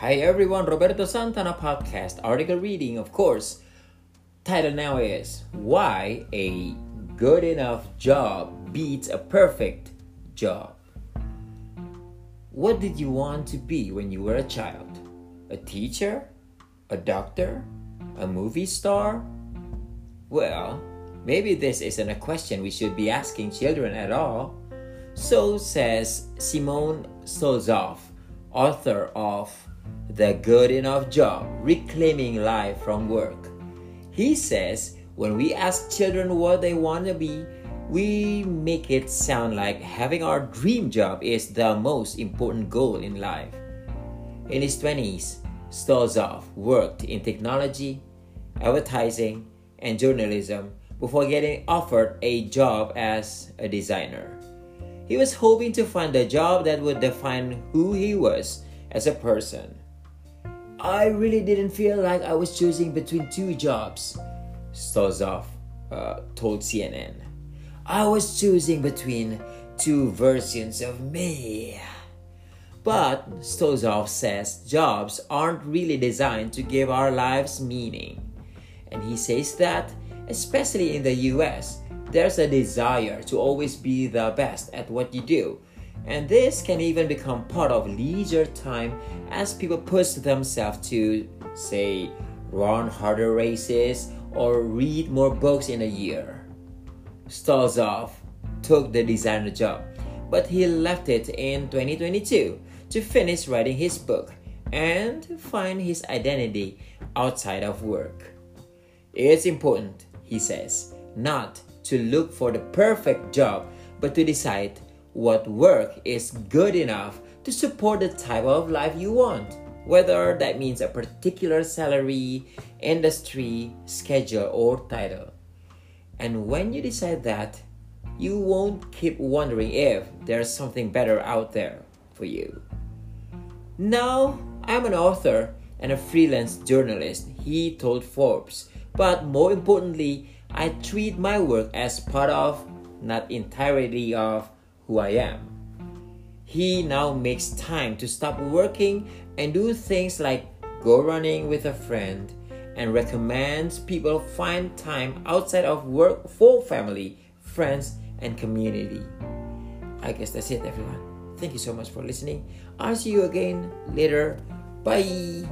Hi everyone, Roberto Santana podcast article reading, of course. Title now is Why a Good Enough Job Beats a Perfect Job. What did you want to be when you were a child? A teacher? A doctor? A movie star? Well, maybe this isn't a question we should be asking children at all. So says Simone Stolzoff, author of The Good Enough Job Reclaiming Life from Work. He says when we ask children what they want to be, we make it sound like having our dream job is the most important goal in life. In his 20s, Stolzoff worked in technology, advertising, and journalism before getting offered a job as a designer. He was hoping to find a job that would define who he was as a person. I really didn't feel like I was choosing between two jobs, Stolzoff uh, told CNN. I was choosing between two versions of me. But Stolzoff says jobs aren't really designed to give our lives meaning. And he says that, especially in the US, there's a desire to always be the best at what you do. And this can even become part of leisure time as people push themselves to, say, run harder races or read more books in a year. Stolzoff took the designer job, but he left it in 2022 to finish writing his book and find his identity outside of work. It's important, he says, not to look for the perfect job, but to decide what work is good enough to support the type of life you want, whether that means a particular salary, industry, schedule, or title. And when you decide that, you won't keep wondering if there's something better out there for you. Now, I'm an author and a freelance journalist, he told Forbes. But more importantly, I treat my work as part of, not entirely of, who I am. He now makes time to stop working and do things like go running with a friend and recommends people find time outside of work for family, friends, and community. I guess that's it, everyone. Thank you so much for listening. I'll see you again later. Bye.